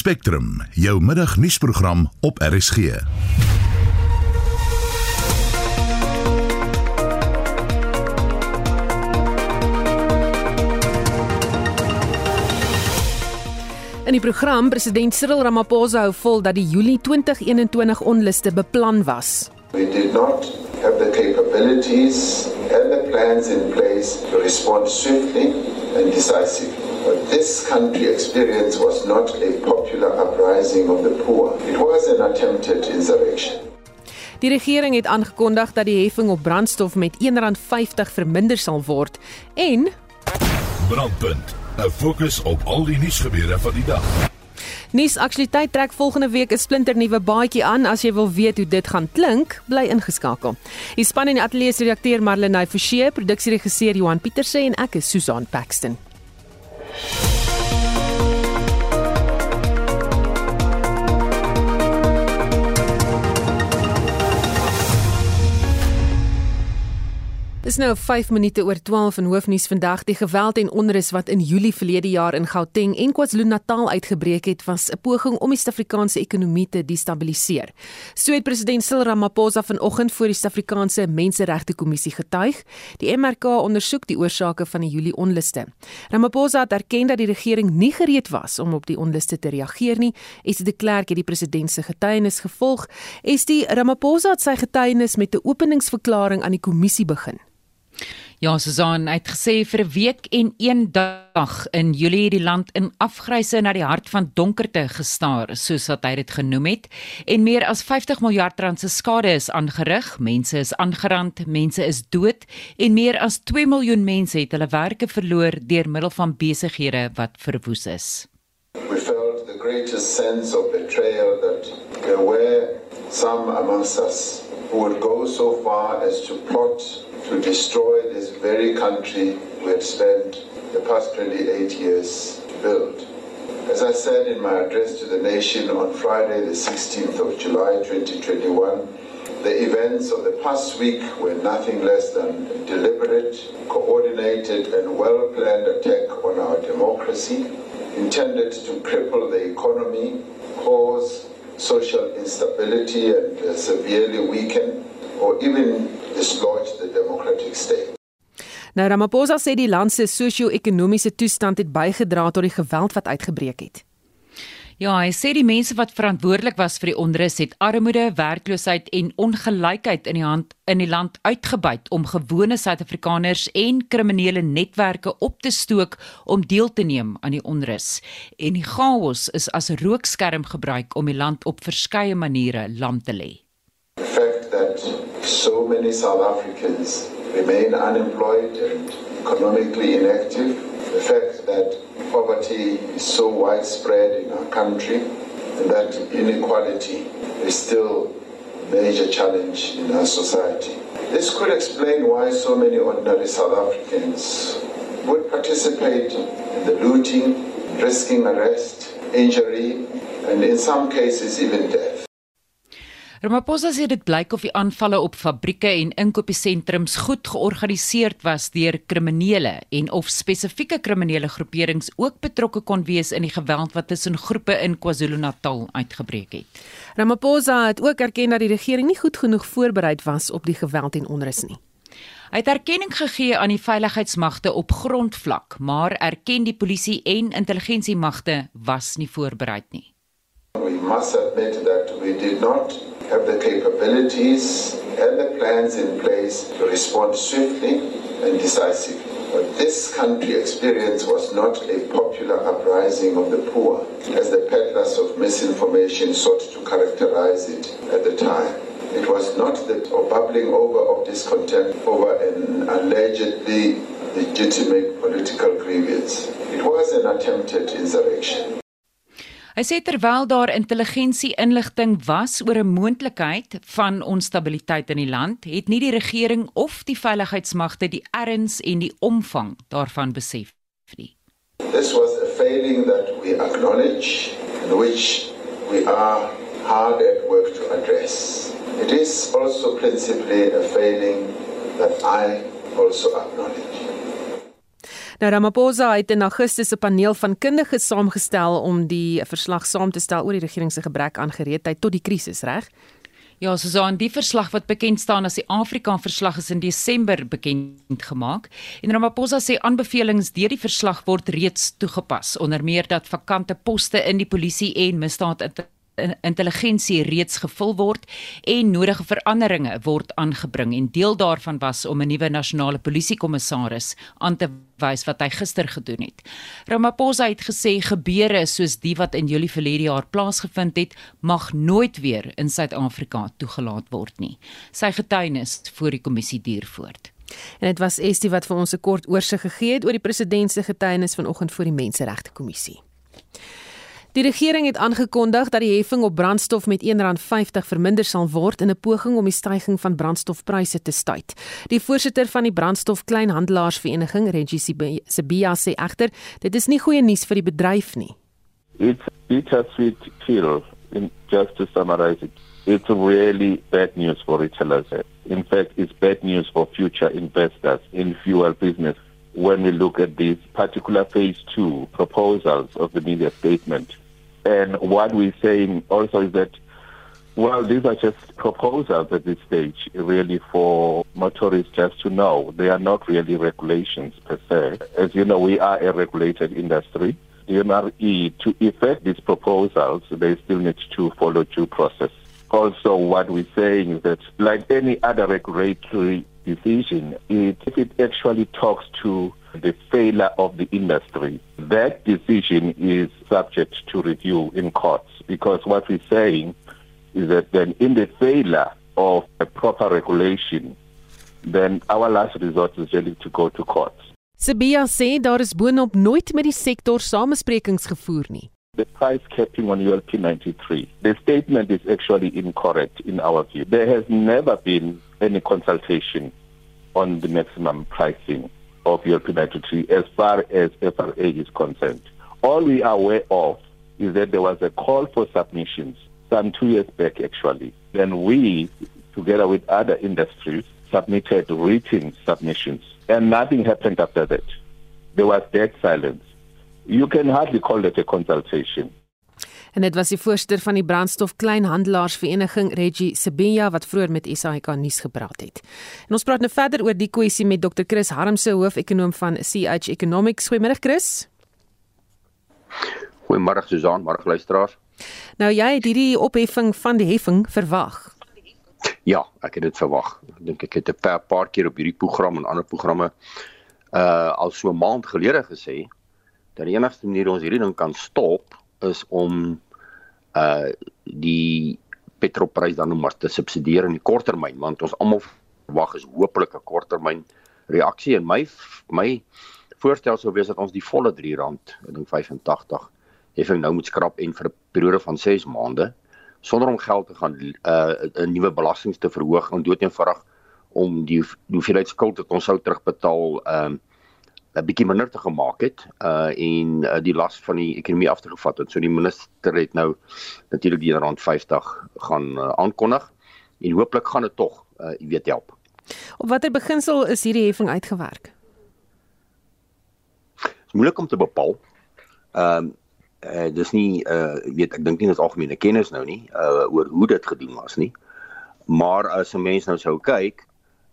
Spectrum, jou middagnuusprogram op RSG. In die program president Cyril Ramaphosa hou vol dat die Julie 2021 onluste beplan was. We did not have the capabilities and the plans in place to respond swiftly and decisively. This country experience was not a popular uprising of the poor. It was an attempted insurrection. Die regering het aangekondig dat die heffing op brandstof met R1.50 verminder sal word en Brandpunt. 'n Fokus op al die nuusgebeure van die dag. Nuus Aktualiteit trek volgende week 'n splinternuwe baadjie aan. As jy wil weet hoe dit gaan klink, bly ingeskakel. Die span in die ateljee se redakteur Marlenae Forsie, produksieregisseur Johan Pieterse en ek is Susan Paxton. Bye. Dis nou 5 minute oor 12 in hoofnuus vandag. Die geweld en onrus wat in Julie verlede jaar in Gauteng en KwaZulu-Natal uitgebreek het, was 'n poging om die Suid-Afrikaanse ekonomie te destabiliseer. So het president Cyril Ramaphosa vanoggend voor die Suid-Afrikaanse Menseregte Kommissie getuig. Die MRK ondersoek die oorsake van die Julie onluste. Ramaphosa het erken dat die regering nie gereed was om op die onluste te reageer nie. Esie de Klerk het die president se getuienis gevolg. Esie Ramaphosa het sy getuienis met 'n openingsverklaring aan die kommissie begin. Ja, Susan het gesê vir 'n week en een dag in Julie het die land in afgryse na die hart van donkerte gestaar, soos wat hy dit genoem het, en meer as 50 miljard rand se skade is aangerig. Mense is aangerand, mense is dood en meer as 2 miljoen mense het hulle werke verloor deur middel van besighede wat verwoes is. We felt the greatest sense of betrayal that there were some amongst us who would go so far as to plot to destroy this very country we had spent the past 28 years to build. As I said in my address to the nation on Friday, the 16th of July 2021, the events of the past week were nothing less than a deliberate, coordinated, and well planned attack on our democracy intended to cripple the economy, cause social instability, and uh, severely weaken or even dislodge the democratic state. Nou Ramaphosa sê die land se sosio-ekonomiese toestand het bygedra tot die geweld wat uitgebreek het. Ja, hy sê die mense wat verantwoordelik was vir die onrus het armoede, werkloosheid en ongelykheid in die hand in die land uitgebuit om gewone Suid-Afrikaners en kriminele netwerke op te stook om deel te neem aan die onrus. En die chaos is as rookskerm gebruik om die land op verskeie maniere lam te lê. So many South Africans remain unemployed and economically inactive, the fact that poverty is so widespread in our country, and that inequality is still a major challenge in our society. This could explain why so many ordinary South Africans would participate in the looting, risking arrest, injury, and in some cases even death. Ramaphosa sê dit blyk of die aanvalle op fabrieke en inkopiesentrums goed georganiseer was deur kriminele en of spesifieke kriminele groeperings ook betrokke kon wees in die geweld wat tussen groepe in KwaZulu-Natal uitgebreek het. Ramaphosa het ook erken dat die regering nie goed genoeg voorberei was op die geweld en onrus nie. Hy het erkenning gegee aan die veiligheidsmagte op grondvlak, maar erken die polisie en intelligensiemagte was nie voorberei nie. We must admit that we did not have the capabilities and the plans in place to respond swiftly and decisively. But this country experience was not a popular uprising of the poor, as the peddlers of misinformation sought to characterize it at the time. It was not the bubbling over of discontent over an allegedly legitimate political grievance. It was an attempted insurrection. Hy sê terwyl daar intelligensie-inligting was oor 'n moontlikheid van onstabiliteit in die land, het nie die regering of die veiligheidsmagte die erns en die omvang daarvan besef nie. This was a failing that we acknowledge and which we are hard at work to address. It is also principally a failing that I also acknowledge. Nou Ramaphosa het in Augustus 'n paneel van kundiges saamgestel om die verslag saam te stel oor die regering se gebrek aan gereedheid tot die krisis, reg? Ja, so aan die verslag wat bekend staan as die Afrika verslag is in Desember bekend gemaak. En Ramaphosa sê aanbevelings deur die verslag word reeds toegepas, onder meer dat vakante poste in die polisie en misdaad intelligensie reeds gevul word en nodige veranderinge word aangebring en deel daarvan was om 'n nuwe nasionale polisiekommissaris aan te wys wat hy gister gedoen het. Ramaphosa het gesê gebeure soos die wat in Julie verlede jaar plaasgevind het, mag nooit weer in Suid-Afrika toegelaat word nie. Sy getuienis voor die kommissie duur voort. En dit was Estie wat vir ons 'n kort oorsig gegee het oor die president se getuienis vanoggend voor die Menseregte Kommissie. Die regering het aangekondig dat die heffing op brandstof met R1.50 verminder sal word in 'n poging om die stygings van brandstofpryse te stuit. Die voorsitter van die brandstof kleinhandelaarsvereniging, Reggie Sibia, sê egter dit is nie goeie nuus vir die bedryf nie. It's bittersweet pill in just to summarize it. It's really bad news for retailers. In fact, it's bad news for future investors in fuel business. When we look at these particular phase two proposals of the media statement. And what we're saying also is that, well, these are just proposals at this stage, really for motorists just to know. They are not really regulations per se. As you know, we are a regulated industry. The to effect these proposals, they still need to follow due process. Also, what we're saying is that, like any other regulatory decision, it, if it actually talks to the failure of the industry, that decision is subject to review in courts because what we're saying is that then in the failure of a proper regulation, then our last resort is really to go to courts. Sibia sê daar is boonop nooit met die sektor samesprekings gevoer nie. The price capping on ULP 93. The statement is actually incorrect in our view. There has never been any consultation on the maximum pricing of ULP 93 as far as FRA is concerned. All we are aware of is that there was a call for submissions some two years back actually. Then we, together with other industries, submitted written submissions and nothing happened after that. There was dead silence. You can hardly call it a consultation. En dit was die voorsteur van die brandstof kleinhandelaarsvereniging Reggie Sibenya wat vroeër met SAK nuus gepraat het. En ons praat nou verder oor die kwessie met Dr Chris Harmse, hoofekonoom van CH Economics. Goeiemôre Chris. Goeiemôre Susan, môre luisteraars. Nou jy het hierdie opheffing van die heffing verwag. Ja, ek het dit verwag. Ek dink ek het 'n paar, paar keer op hierdie program en ander programme uh al so 'n maand gelede gesê dat die enigste manier ons hierdie ding kan stop is om uh die petrolprys dan nou maar te subsidieer in die korttermyn want ons almal verwag is hopelik 'n korttermyn reaksie. En my my voorstel sou wees dat ons die volle R3 ek dink 85 heffing nou moet skrap en vir 'n periode van 6 maande sonder om geld te gaan uh 'n nuwe belastings te verhoog en doodeenvoudig om die hoeveelheid skuld wat ons sou terugbetaal ehm uh, 'n bietjie minder te gemaak het uh en uh, die las van die ekonomie af te gevat het. So die minister het nou natuurlik die rand 50 gaan uh, aankondig en hooplik gaan dit tog uh jy weet help. Op watter beginsel is hierdie heffing uitgewerk? Dit is moeilik om te bepaal. Ehm um, uh dis nie uh weet ek dink nie dit is algemene kennis nou nie uh oor hoe dit gedoen was nie. Maar as 'n mens nou sou kyk,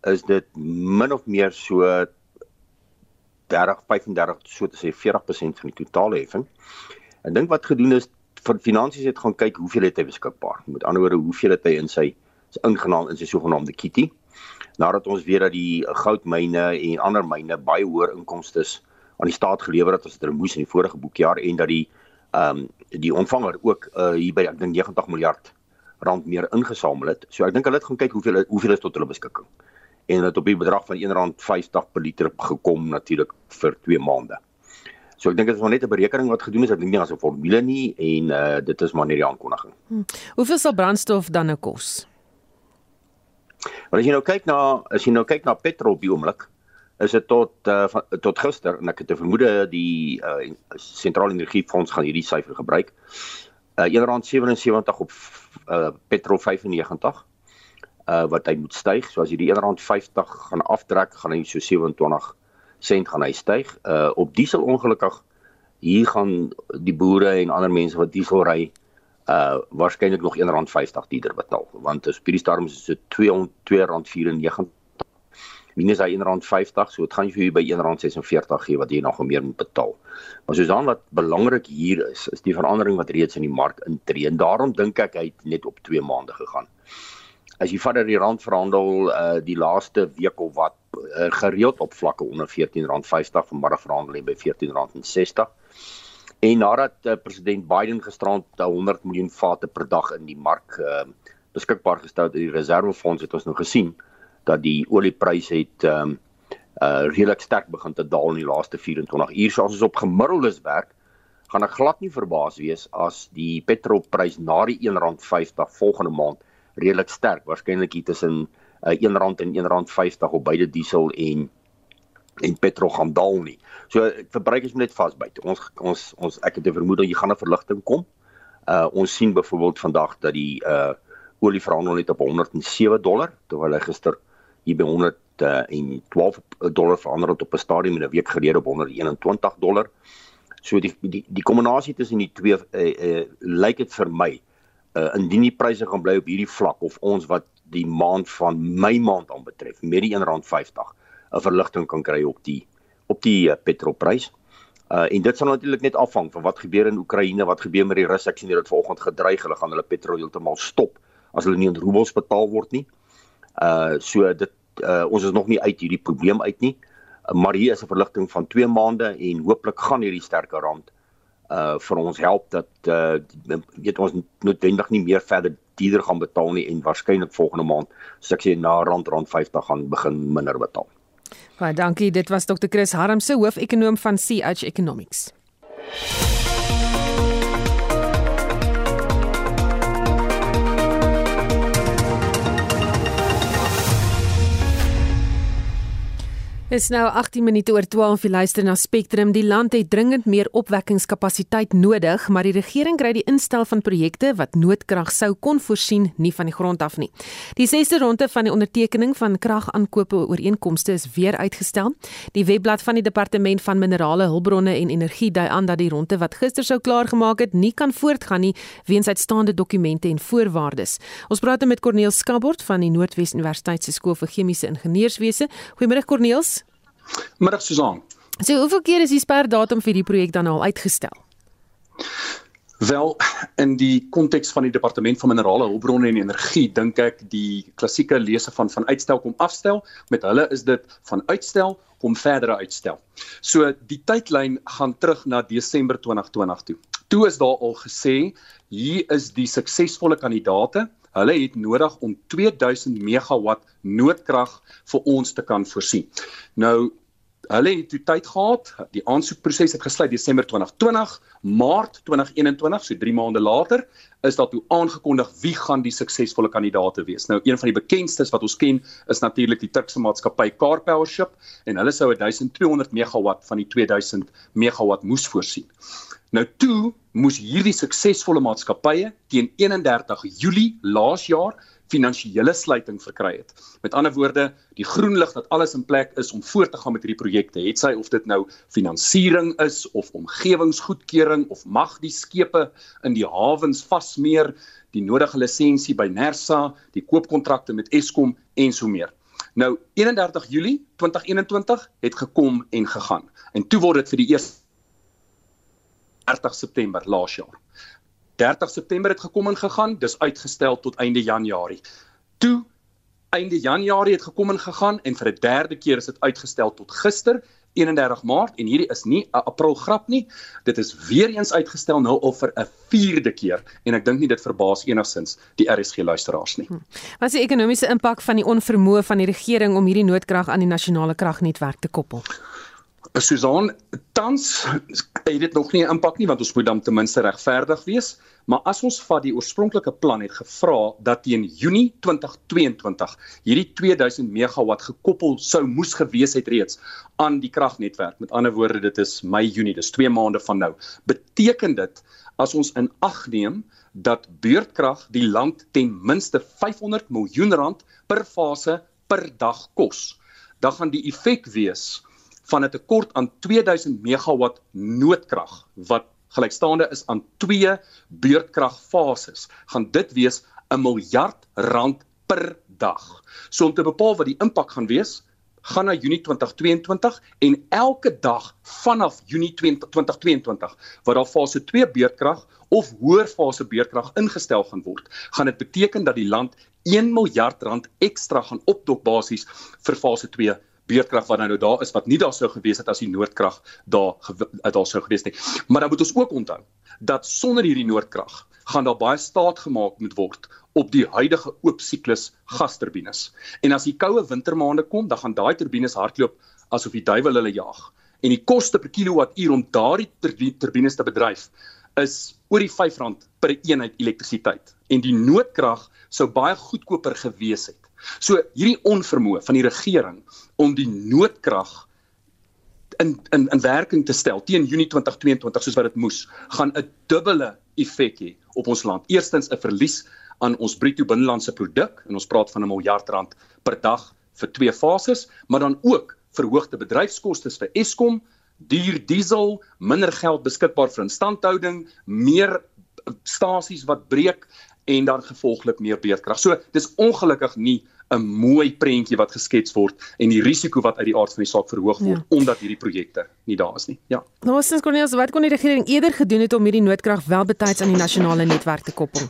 is dit min of meer so 30 35 so te sê 40% van die totale heffing. Ek dink wat gedoen is vir finansies het gaan kyk hoeveel het hy beskikbaar. Met ander woorde, hoeveel het hy in sy is ingenaam in sy sogenaamde kitty. Nadat ons weet dat die goudmyne en ander myne baie hoër inkomste aan die staat gelewer het as dit remoes in die vorige boekjaar en dat die ehm um, die ontvanger ook uh, hier by ek dink 90 miljard rand meer ingesamel het. So ek dink hulle het gaan kyk hoeveel hoeveel is tot hulle beskikking en dit op die bedrag van R1.50 per liter gekom natuurlik vir 2 maande. So ek dink dit is maar net 'n berekening wat gedoen is, ek dink nie as 'n formule nie en uh dit is maar net die aankondiging. Hmm. Hoeveel sal brandstof dan nou kos? Maar as jy nou kyk na as jy nou kyk na petrol op die oomblik, is dit tot uh van, tot gister en ek het te vermoede die uh sentrale energiefonds gaan hierdie syfer gebruik. Uh R1.77 op uh petrol 95 uh wat hy moet styg. So as jy die R1.50 gaan aftrek, gaan hy so 27 sent gaan hy styg. Uh op diesel ongelukkig hier gaan die boere en ander mense wat diesel ry uh waarskynlik nog R1.50 duurder betaal want as hierdie storm is dit R2.94 minus hy R1.50 so dit gaan vir jou by R1.46 gee wat jy nog meer moet betaal. Maar soos dan wat belangrik hier is is die verandering wat reeds in die mark intree en daarom dink ek hy het net op 2 maande gegaan. As jy vat dat die rand verhandel uh die laaste week of wat uh, gereeld op vlakke onder R14.50 vanmiddag verhandel hy by R14.60 En nadat uh, president Biden gisterand 100 miljoen vate per dag in die mark uh, beskikbaar gestel het uit die reservefonds het ons nou gesien dat die oliepryse het um, uh redelik sterk begin te daal in die laaste 24 uur. So as ons op gemiddeldes werk, gaan ek glad nie verbaas wees as die petrolprys na die R1.50 volgende maand redelik sterk, waarskynlik hier tussen uh, R1 en R1.50 op beide diesel en en petrol gaan daal nie. So verbruikers moet net vasbyt. Ons ons ons ek het 'n vermoede jy gaan 'n verligting kom. Uh ons sien byvoorbeeld vandag dat die uh olie verhandel net op 107 dollar terwyl hy gister hier by 112 dollar verander het op 'n stadium en 'n week gelede op 121 dollar. So die die die kombinasie tussen die twee uh, uh lyk dit vir my uh indien die pryse gaan bly op hierdie vlak of ons wat die maand van Mei maand aanbetref met die R1.50 'n verligting kan kry op die op die uh, petrolprys. Uh en dit sal natuurlik net afhang van wat gebeur in Oekraïne, wat gebeur met die Russe. Ek sien hulle het vanoggend gedreig, hulle gaan hulle petrol heeltemal stop as hulle nie in roebels betaal word nie. Uh so dit uh ons is nog nie uit hierdie probleem uit nie. Uh, maar hier is 'n verligting van 2 maande en hooplik gaan hierdie sterker rand uh vir ons help dat uh weet ons noodwendig nie meer verder duurder gaan betaal nie en waarskynlik volgende maand, soos ek sê na rand rond 50 gaan begin minder betaal. Baie dankie. Dit was Dr. Chris Harmse, hoofekonoom van CH Economics. Dit is nou 18 minute oor 12 jy luister na Spectrum. Die land het dringend meer opwekkingskapasiteit nodig, maar die regering kry die instel van projekte wat noodkrag sou kon voorsien nie van die grond af nie. Die sesde ronde van die ondertekening van kragaankope ooreenkomste is weer uitgestel. Die webblad van die departement van minerale hulpbronne en energie dui aan dat die ronde wat gister sou klaar gemaak het, nie kan voortgaan nie weens uitstaande dokumente en voorwaardes. Ons praat met Corneel Skabort van die Noordwes Universiteit se skool vir chemiese ingenieurswese. Goeiemôre Corneels. Middag Susan. So hoeveel keer is die sperdatum vir die projek dan al uitgestel? Wel, in die konteks van die departement van minerale hulpbronne en energie, dink ek die klassieke lese van van uitstel kom afstel, met hulle is dit van uitstel kom verdere uitstel. So die tydlyn gaan terug na Desember 2020 toe. Toe is daar al gesê hier is die suksesvolle kandidaate Hulle het nodig om 2000 megawatt noodkrag vir ons te kan voorsien. Nou hulle het toe tyd gehad. Die aansoekproses het gesluit Desember 2020, Maart 2021, so 3 maande later, is daar toe aangekondig wie gaan die suksesvolle kandidaate wees. Nou een van die bekendstes wat ons ken is natuurlik die Turkse maatskappy Car Powership en hulle sou 1200 megawatt van die 2000 megawatt moes voorsien. Nou toe moes hierdie suksesvolle maatskappye teen 31 Julie laas jaar finansiële sluiting verkry het. Met ander woorde, die groen lig dat alles in plek is om voort te gaan met hierdie projekte. Het sy of dit nou finansiering is of omgewingsgoedkeuring of mag die skepe in die hawens vasmeer, die nodige lisensie by Nersa, die koopkontrakte met Eskom en so meer. Nou 31 Julie 2021 het gekom en gegaan. En toe word dit vir die eerste 30 September laas jaar. 30 September het gekom en gegaan, dis uitgestel tot einde Januarie. Toe einde Januarie het gekom en gegaan en vir 'n derde keer is dit uitgestel tot gister 31 Maart en hierdie is nie 'n April grap nie. Dit is weer eens uitgestel nou al vir 'n vierde keer en ek dink nie dit verbaas enigsins die RSG luisteraars nie. Hm. Wat is die ekonomiese impak van die onvermoë van die regering om hierdie noodkrag aan die nasionale kragnetwerk te koppel? Susan, tans het dit nog nie 'n impak nie want ons moet dan ten minste regverdig wees, maar as ons vat die oorspronklike plan het gevra dat teen Junie 2022 hierdie 2000 megawatt gekoppel sou moes gewees het reeds aan die kragnetwerk. Met ander woorde, dit is Mei Junie, dis 2 maande van nou. Beteken dit as ons in ag neem dat beurtkrag die land ten minste 500 miljoen rand per fase per dag kos, dan gaan die effek wees van 'n tekort aan 2000 megawatt noodkrag wat gelykstaande is aan twee beurtkragfases, gaan dit wees 'n miljard rand per dag. So om te bepaal wat die impak gaan wees, gaan na Junie 2022 en elke dag vanaf Junie 2022 wat daar fase 2 beurtkrag of hoër fase beurtkrag ingestel gaan word, gaan dit beteken dat die land 1 miljard rand ekstra gaan opdok basies vir fase 2 beurtkrag wat nou daar is wat nie daar sou gewees het as die noordkrag daar daar sou gewees nie. Maar dan moet ons ook onthou dat sonder hierdie noordkrag gaan daar baie staat gemaak moet word op die huidige oop siklus gasturbines. En as die koue wintermaande kom, dan gaan daai turbines hardloop asof die duiwel hulle jag. En die koste per kilowattuur om daardie turbines te bedryf is oor die R5 per eenheid elektrisiteit. En die noodkrag sou baie goedkoper gewees het. So hierdie onvermoë van die regering om die noodkrag in in in werking te stel teen Junie 2022 soos wat dit moes, gaan 'n dubbele effek hê op ons land. Eerstens 'n verlies aan ons bruto binnelandse produk en ons praat van 'n miljard rand per dag vir twee fases, maar dan ook verhoogde bedryfskoste vir Eskom, duur diesel, minder geld beskikbaar vir instandhouding, meer stasies wat breek en dan gevolglik meer beerdkrag. So dis ongelukkig nie 'n mooi prentjie wat geskets word en die risiko wat uit die aard van die saak verhoog word ja. omdat hierdie projekte nie daar is nie. Ja. Nou sins Cornelis, wat kon die regering eerder gedoen het om hierdie noodkrag wel betyds aan die nasionale netwerk te koppel?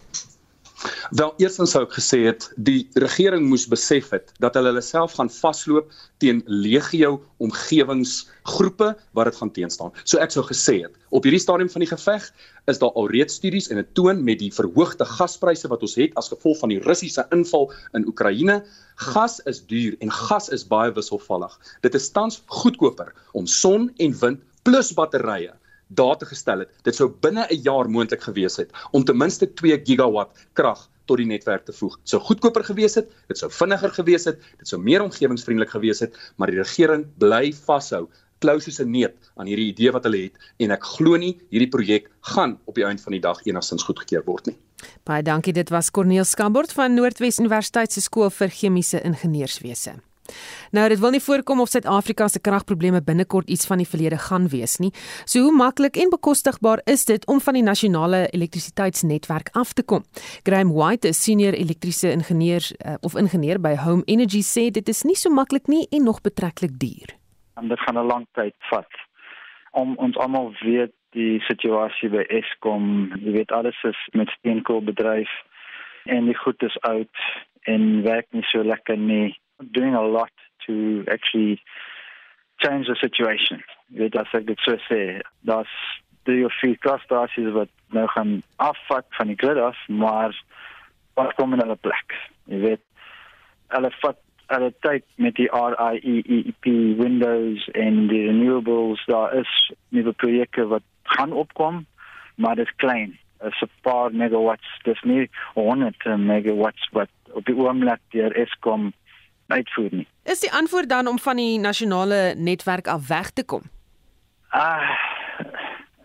Wel, eerstens sou ek gesê het die regering moes besef het dat hulle hulle self gaan vasloop teen legio omgewingsgroepe wat dit gaan teenstaan. So ek sou gesê het, op hierdie stadium van die geveg is daar alreeds studies en 'n toon met die verhoogde gaspryse wat ons het as gevolg van die Russiese inval in Oekraïne. Gas is duur en gas is baie wisselvallig. Dit is tans goedkoper om son en wind plus batterye daar te gestel het. Dit sou binne 'n jaar moontlik gewees het om ten minste 2 gigawatt krag tot die netwerk te voeg. Dit sou goedkoper gewees het, dit sou vinniger gewees het, dit sou meer omgewingsvriendelik gewees het, maar die regering bly vashou klou soos 'n neet aan hierdie idee wat hulle het en ek glo nie hierdie projek gaan op die einde van die dag enigstens goedgekeur word nie. Baie dankie, dit was Corneel Skambort van Noordwes Universiteit se skool vir chemiese ingenieurswese. Nou dit wil nie voorkom of Suid-Afrika se kragprobleme binnekort iets van die verlede gaan wees nie. So hoe maklik en bekostigbaar is dit om van die nasionale elektrisiteitsnetwerk af te kom? Graham White, 'n senior elektriese ingenieur uh, of ingenieur by Home Energy sê dit is nie so maklik nie en nog betreklik duur. En dit gaan 'n lang tyd vat om ons almal weet die situasie by Eskom, jy weet alles is met steenkool bedryf en die goed is oud en werk nie so lekker nie doing a lot to actually change the situation. Weet as ek dit so sê, dat die of vier kragstasies wat nou gaan afvat van die grid af, maar wat kom in hulle plek? Jy weet, hulle vat hulle tyd met die RIEEP windows en die renewables daar is nuwe projekte wat gaan opkom, maar dit is klein. Is 'n paar megawatts, dis nie 100 megawatts wat op die oomblik deur Eskom uitvoer nie. Is die antwoord dan om van die nasionale netwerk af weg te kom? Ah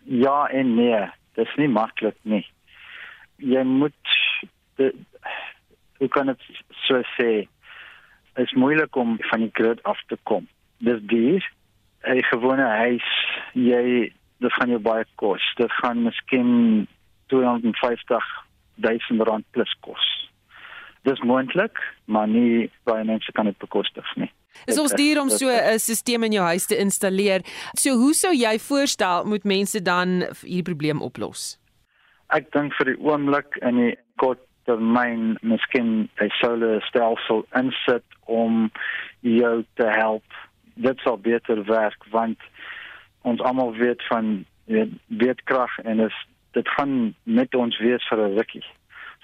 ja en nee, dit is nie maklik nie. Jy moet de, hoe kan dit so sê? Is moeilik om van die grid af te kom. Dis duur. 'n Gewone huis, jy dit gaan jou baie kos. Dit gaan miskien 250 000 rand plus kos. Dis moontlik, maar nie baie mense kan dit bekostig nie. Is ons duur om so 'n stelsel in jou huis te installeer? So hoe sou jy voorstel moet mense dan hierdie probleem oplos? Ek dink vir die oomblik in die kort termyn miskien 'n solar stelsel insit om jou te help. Dit sal beter werk want ons almal weet van weet krag en is dit gaan met ons wees vir 'n rukkie.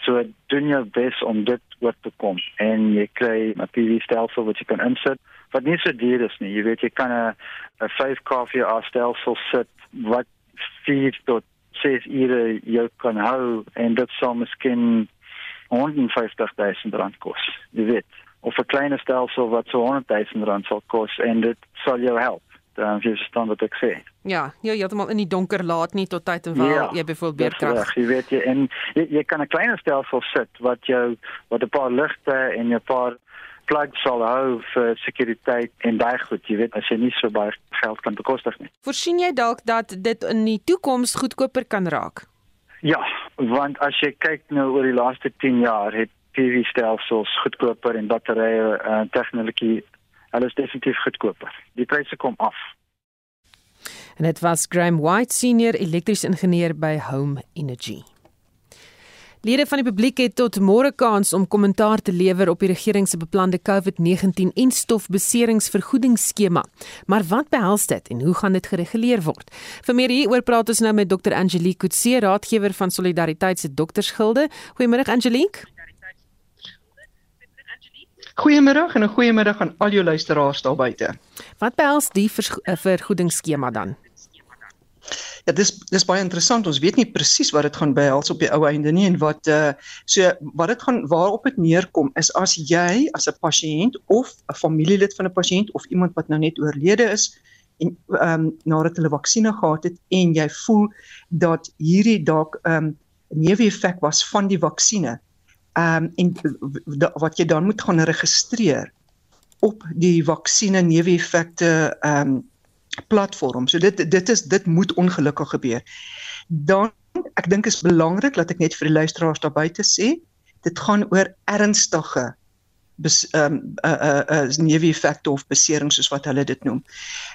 So doen jou bes om dit oor te kom en jy kry 'n PV stelsel wat jy kan insit wat nie so duur is nie. Jy weet jy kan 'n 'n 5 kW stelsel sit wat 4 tot 6 ure jou kan hou en dit sal miskien 150 000 rand kos. Jy weet of 'n klein stelsel wat so 100 000 rand sal kos en dit sal jou help dan jy verstaan wat ek sê. Ja, jy heeltemal in die donker laat nie tot tyd en wel ja, jy byvoorbeeld beerkrag. Jy weet jy en jy, jy kan 'n kleiner stelsel sit wat jou wat 'n paar ligte en 'n paar plek sal hou vir sekuriteit en daai goed, jy weet, as jy nie so baie geld kan bekostig nie. Voorsien jy dalk dat dit in die toekoms goedkoper kan raak? Ja, want as jy kyk nou oor die laaste 10 jaar het PV-stelsels goedkoper en batterye uh, tegnologie alles definitief goedkoper. Die pryse kom af. En dit was Graham White, senior elektriese ingenieur by Home Energy. Lede van die publiek het tot môre kans om kommentaar te lewer op die regering se beplande COVID-19 en stofbeseringsvergoedingsskema. Maar wat behels dit en hoe gaan dit gereguleer word? Vir meer hieroor praat ons nou met Dr. Angelique Kutse, raadgewer van Solidariteit se doktersgilde. Goeiemôre Angelique. Goeiemiddag en 'n goeiemiddag aan al jou luisteraars daar buite. Wat behels die eh, vergoedingsskema dan? Ja, dis dis baie interessant. Ons weet nie presies wat dit gaan behels op die ou einde nie en wat uh so wat dit gaan waarop dit neerkom is as jy as 'n pasiënt of 'n familielid van 'n pasiënt of iemand wat nou net oorlede is en ehm um, nadat hulle vaksinne gehad het en jy voel dat hierdie dalk ehm um, neeweffek was van die vaksinne. Ehm um, en wat jy dan moet gaan registreer op die vaksinne neeweffekte ehm um, platform. So dit dit is dit moet ongelukkig gebeur. Dan ek dink is belangrik dat ek net vir die luisteraars daar buite sê, dit gaan oor ernstige bes ehm um, uh uh, uh neeweffekte of beserings soos wat hulle dit noem.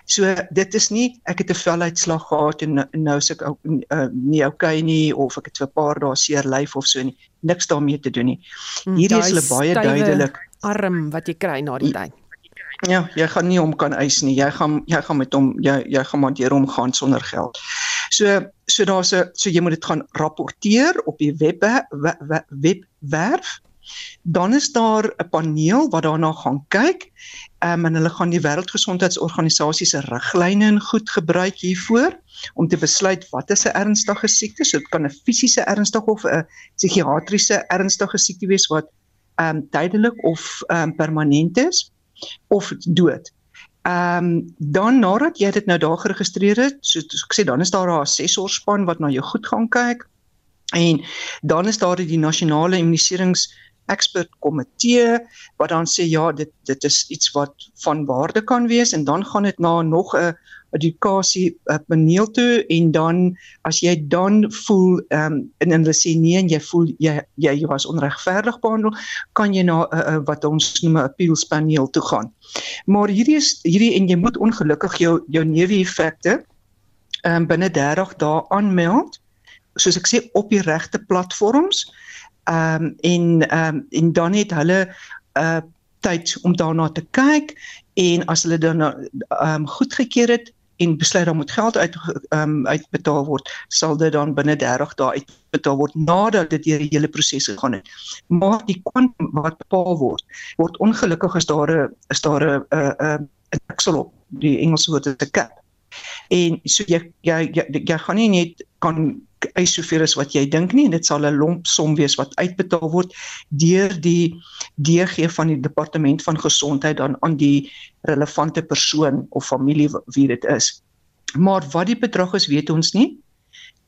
So dit is nie ek het 'n veluitslag gehad en nou sê ek uh, nie okay nie of ek het vir 'n paar dae seer lyf of so nie. Niks daarmee te doen nie. Hmm, Hierdie is hulle baie duidelik arm wat jy kry na die tyd. Ja, jy gaan nie hom kan eis nie. Jy gaan jy gaan met hom jy jy gaan maar deur hom gaan sonder geld. So so daar's 'n so jy moet dit gaan rapporteer op die web webwerf. Dan is daar 'n paneel wat daarna gaan kyk. Ehm um, en hulle gaan die Wêreldgesondheidsorganisasie se riglyne en goed gebruik hiervoor om te besluit wat is 'n ernstige siekte. So dit kan 'n fisiese ernstige of 'n psigiatriese ernstige siekte wees wat ehm um, tydelik of ehm um, permanent is of dood. Ehm um, dan nadat jy dit nou daar geregistreer het, so ek sê dan is daar 'n assessorspan wat na jou goed gaan kyk. En dan is daar die nasionale immuniserings expert komitee wat dan sê ja, dit dit is iets wat van waarde kan wees en dan gaan dit na nog 'n edukasie uh, paneel toe en dan as jy dan voel ehm um, en hulle sê nee en jy voel jy jy was onregverdig behandel kan jy na 'n uh, uh, wat ons noem 'n appeals paneel toe gaan. Maar hierdie is hierdie en jy moet ongelukkig jou jou neeweffekte ehm um, binne 30 dae aanmeld soos ek sê op die regte platforms ehm um, en ehm um, en dan het hulle uh, tyd om daarna te kyk en as hulle dan ehm um, goedgekeur het en besluit dan moet geld uit um, uitbetaal word, sal dit dan binne 30 dae uitbetaal word nadat dit deur die hele proses gegaan het. Maar die kwantum wat bepaal word, word ongelukkig as daar 'n is daar 'n 'n 'n deksel op die Engelse woord is 'n cap. En so jy jy jy, jy gaan nie net kan eis soveel as wat jy dink nie en dit sal 'n lomp som wees wat uitbetaal word deur die DG van die departement van gesondheid dan aan die relevante persoon of familie wie dit is. Maar wat die bedrag is, weet ons nie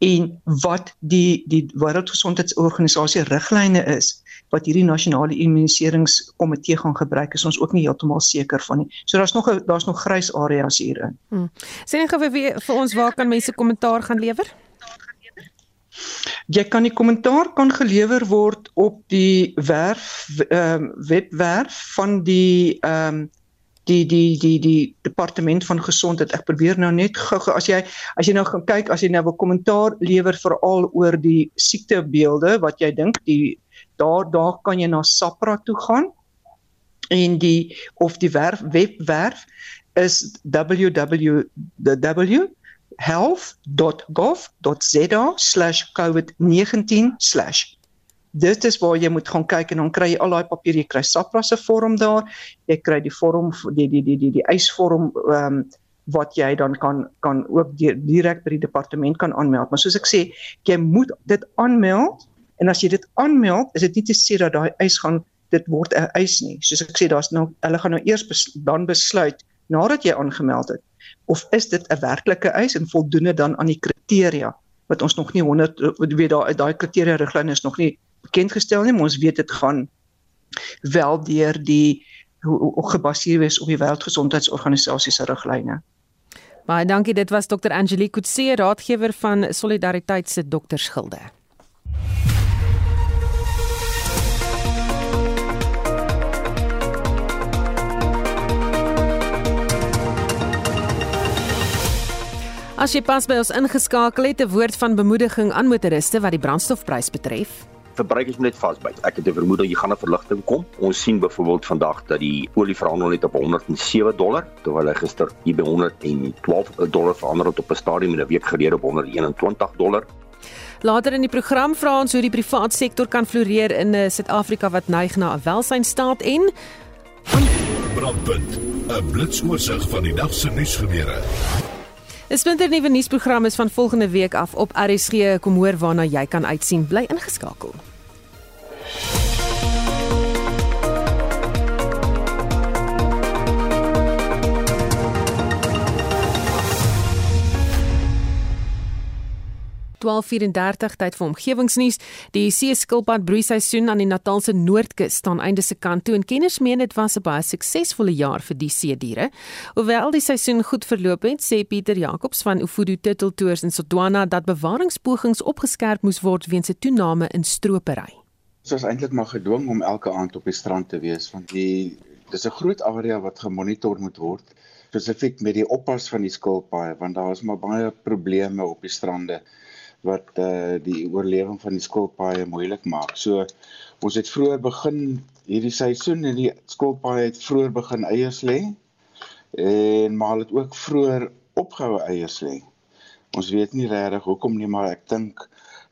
en wat die die wêreldgesondheidsorganisasie riglyne is wat hierdie nasionale immuniseringskomitee gaan gebruik is ons ook nie heeltemal seker van nie. So daar's nog daar's nog grys areas hierin. Hmm. Net gou vir vir ons waar kan mense kommentaar gaan lewer? Jy kan die kommentaar kan gelewer word op die werf ehm uh, webwerf van die ehm um, die die die die departement van gesondheid. Ek probeer nou net gou as jy as jy nou gaan kyk as jy nou 'n kommentaar lewer veral oor die siektebeelde wat jy dink die daar daar kan jy na SAPRA toe gaan en die of die werf webwerf is www health.gov.za/covid19/ Dit is waar jy moet gaan kyk en dan kry jy al daai papier, jy kry SAPRA se vorm daar, jy kry die vorm die die die die die eisvorm ehm um, wat jy dan kan kan ook direk by die departement kan aanmeld. Maar soos ek sê, jy moet dit aanmeld en as jy dit aanmeld, is dit nie te sê dat daai eis gaan dit word 'n eis nie. Soos ek sê, daar's nou hulle gaan nou eers bes, dan besluit nadat jy aangemeld het of is dit 'n werklike eis en voldoende dan aan die kriteria wat ons nog nie 100 weet daai daai kriteria riglyne is nog nie bekend gestel nie maar ons weet dit gaan wel deur die hoe gebaseer wees op die Wêreldgesondheidsorganisasie se riglyne. Baie dankie. Dit was Dr. Angelique Kutse, raadgewer van Solidariteit se doktersgilde. As jy pas by ons ingeskakel het, 'n woord van bemoediging aan motoriste wat die brandstofprys betref. Verbruikers moet net vasbyt. Ek het 'n vermoede jy gaan 'n verligting kom. Ons sien byvoorbeeld vandag dat die olie verhandel net op 107 dollar, terwyl hy gister hier by 112 dollar verhandel het op 'n stadium en 'n week gelede op 121 dollar. Later in die program vra ons hoe die privaat sektor kan floreer in 'n Suid-Afrika wat neig na 'n welsynstaat en Brandpunt, 'n blitsoorsig van die dag se nuusgebeure. 'n Splinternuwe nuusprogram is van volgende week af op RSG. Kom hoor waarna jy kan uitsien. Bly ingeskakel. 12:34 tyd vir omgewingsnuus. Die seeskilpad broeiseisoen aan die Natalse Noordkus staan einde se kant toe en kenners meen dit was 'n baie suksesvolle jaar vir die seediere. Hoewel die seisoen goed verloop het, sê Pieter Jacobs van Ufudu Turtle Tours in Sodwana dat bewaringspogings opgeskerp moes word weens 'n toename in stropery. Ons is eintlik maar gedwing om elke aand op die strand te wees want die dis 'n groot area wat gemonitor moet word spesifiek met die oppas van die skilpaaie want daar is maar baie probleme op die strande wat uh, die oorlewing van die skilpaaie moeilik maak. So ons het vroeër begin hierdie seisoen en die skilpaaie het vroeër begin eiers lê en maar het ook vroeër opgehou eiers lê. Ons weet nie regtig hoekom nie, maar ek dink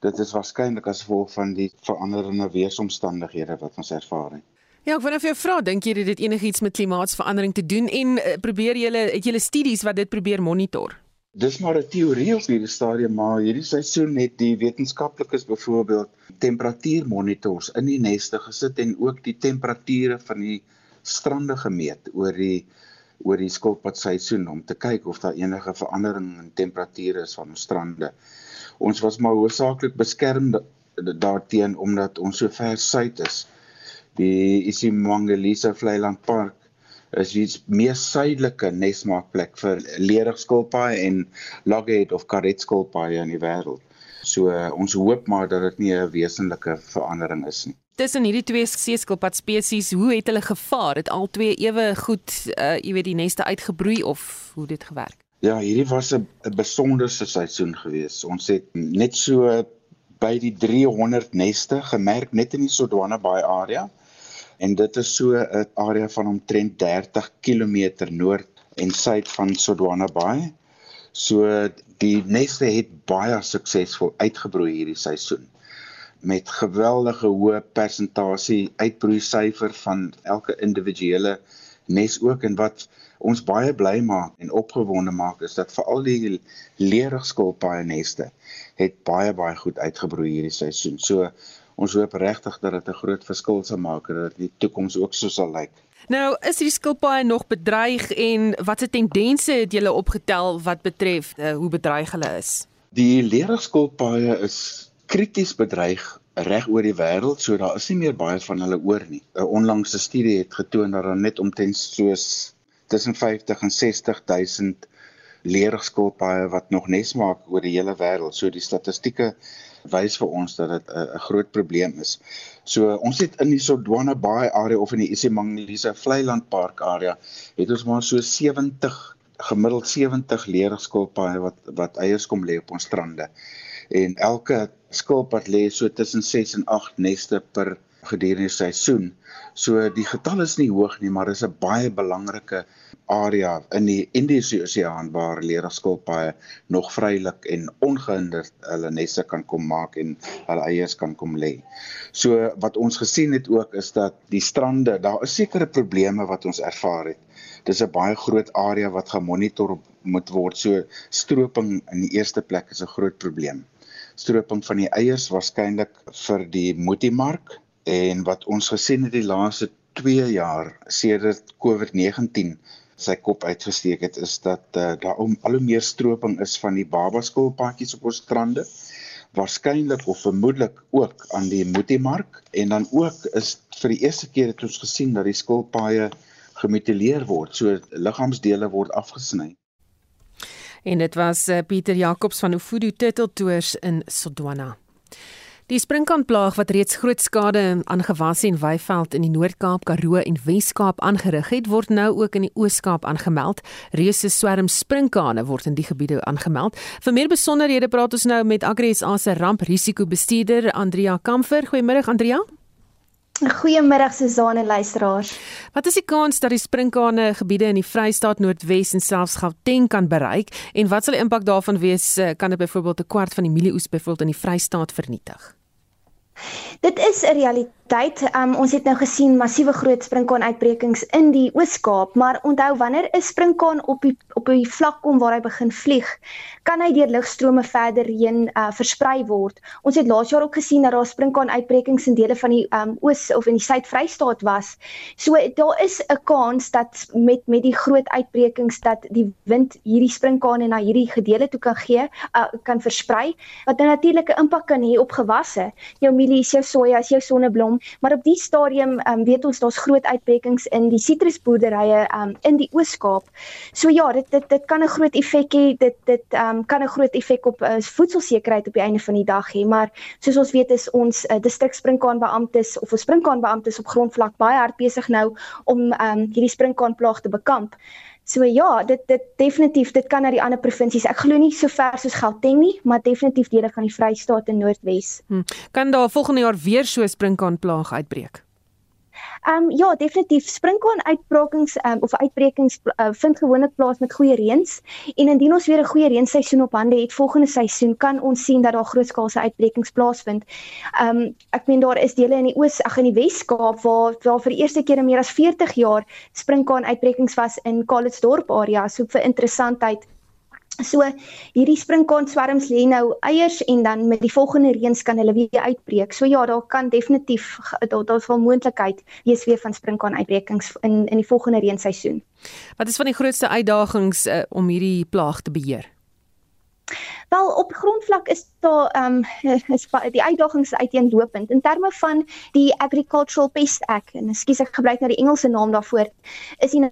dit is waarskynlik as gevolg van die veranderende weeromstandighede wat ons ervaar het. Ja, ek wou net vir jou vra, dink jy dit enigiets met klimaatsverandering te doen en uh, probeer julle het julle studies wat dit probeer monitor? Dis maar 'n teorie op hierdie stadium, maar hierdie seisoen het die wetenskaplikes byvoorbeeld temperatuurmonitors in die neste gesit en ook die temperature van die strande gemeet oor die oor die skilpad seisoen om te kyk of daar enige verandering in temperature is van ons strande. Ons was maar hoofsaaklik beskerm daarteen omdat ons so ver suid is. Die isimangalisa Vlei-land Park is die mees suidelike nesmaakplek vir leerigskilpaaie en loghead of karetskilpaaie in die wêreld. So uh, ons hoop maar dat dit nie 'n wesenlike verandering is nie. Tussen hierdie twee seeskilpad spesies, hoe het hulle gevaar? Het al twee ewe goed, uh, jy weet, die neste uitgebroei of hoe dit gewerk? Ja, hierdie was 'n besonderse seisoen geweest. Ons het net so by die 300 neste gemerk net in die Sodwana Bay area en dit is so 'n area van omtrent 30 km noord en suid van Sodwana Bay. So die neste het baie suksesvol uitgebroei hierdie seisoen met geweldige hoë persentasie uitbroei syfer van elke individuele nes ook en wat ons baie bly maak en opgewonde maak is dat veral die leerigskulpaaie neste het baie baie goed uitgebroei hierdie seisoen. So ons hoop regtig dat dit 'n groot verskil sal maak en dat die toekoms ook so sal lyk. Nou, is die skilpaaie nog bedreig en watse tendense het julle opgetel wat betref uh, hoe bedreig hulle is? Die leerskilpaaie is krities bedreig reg oor die wêreld, so daar is nie meer baie van hulle oor nie. 'n Onlangse studie het getoon dat daar net omtrent soos tussen 50 en 60 000 leerskilpaaie wat nog nes maak oor die hele wêreld. So die statistieke wys vir ons dat dit 'n groot probleem is. So ons het in die Sodwana Bay area of in die Isimangilisa Vlei-land Park area het ons maar so 70 gemiddeld 70 leerskilpaaie wat wat eiers kom lê op ons strande. En elke skilpad lê so tussen 6 en 8 neste per gedurende seisoen. So die getal is nie hoog nie, maar dis 'n baie belangrike area in die Indiese Oseaan waar leerskilpaaie nog vrylik en ongehinderd hulle nesse kan kom maak en hulle eiers kan kom lê. So wat ons gesien het ook is dat die strande, daar is sekere probleme wat ons ervaar het. Dis 'n baie groot area wat gemonitor moet word. So stroping in die eerste plek is 'n groot probleem. Stroping van die eiers waarskynlik vir die moetiemark en wat ons gesien het die laaste 2 jaar sedert COVID-19 sy kop uitgesteek het is dat uh, daar al hoe meer stroping is van die babaskoolpaadjies op ons strande waarskynlik of vermoedelik ook aan die Motimark en dan ook is vir die eerste keer het ons gesien dat die skoolpaaie gemutileer word. So liggaamsdele word afgesny. En dit was uh, Pieter Jacobs van Ufudu Turtle Tours in Sodwana. Die sprinkaanplaag wat reeds groot skade aan gewasse en weiveld in die Noord-Kaap, Karoo en Wes-Kaap aangerig het, word nou ook in die Oos-Kaap aangemeld. Reuse swerm sprinkane word in die gebiede aangemeld. Vir meer besonderhede praat ons nou met Agri SA se ramprisikobestuurder Andrea Kamfer. Goeiemôre Andrea. Goeiemiddag Suzane luisteraars. Wat is die kans dat die sprinkane gebiede in die Vrystaat Noordwes en selfs Gauteng kan bereik en wat sal die impak daarvan wees? Eh, kan dit byvoorbeeld 'n kwart van die mielieoes byvoorbeeld in die Vrystaat vernietig? Dit is 'n realiteit. Um, ons het nou gesien massiewe groot sprinkaan-uitbrekings in die Oos-Kaap, maar onthou wanneer 'n sprinkaan op die op die vlak kom waar hy begin vlieg, kan hy deur lugstrome verder heen uh, versprei word. Ons het laas jaar ook gesien dat daar sprinkaan-uitbrekings in dele van die um, Oos of in die Suid-Vrystaat was. So daar is 'n kans dat met met die groot uitbrekings dat die wind hierdie sprinkaane na hierdie gedeelte toe kan gee, uh, kan versprei, wat 'n natuurlike impak kan hê op gewasse. Jou mielies, jou soja, jou sonneblom, maar op die stadium um, weet ons daar's groot uitbrekings in die sitrusboerderye um, in die Oos-Kaap. So ja, dit dit dit kan 'n groot effek hê. Dit dit um, kan 'n groot effek op uh, voedselsekerheid op die einde van die dag hê, maar soos ons weet is ons uh, distrikssprinkaanbeamptes of ons sprinkaanbeamptes op grondvlak baie hard besig nou om um, hierdie sprinkaanplaag te bekamp. So ja, dit dit definitief dit kan na die ander provinsies. Ek glo nie so ver soos Gauteng nie, maar definitief dele van die Vrystaat en Noordwes. Hmm. Kan daar volgende jaar weer so 'n sprinkaanplaag uitbreek? Ehm um, ja, definitief sprinkaan uitbrekings um, of uitbrekings uh, vind gewoonlik plaas met goeie reëns en indien ons weer 'n goeie reënseisoen op hande het volgende seisoen kan ons sien dat daar grootskaalse uitbrekings plaasvind. Ehm um, ek meen daar is dele in die Oos, ag in die Wes-Kaap waar waar vir die eerste keer in meer as 40 jaar sprinkaan uitbrekings was in Calitzdorp area. So vir interessantheid So hierdie sprinkaan swerms lê nou eiers en dan met die volgende reëns kan hulle weer uitbreek. So ja, daar kan definitief daar daar's wel moontlikheid wees weer van sprinkaan uitbrekings in in die volgende reënseisoen. Wat is van die grootste uitdagings uh, om hierdie plaag te beheer? Wel op grondvlak is daar ehm um, is die uitdagings uiteenlopend in terme van die Agricultural Pest Act en ekskuus ek gebruik nou die Engelse naam daarvoor is die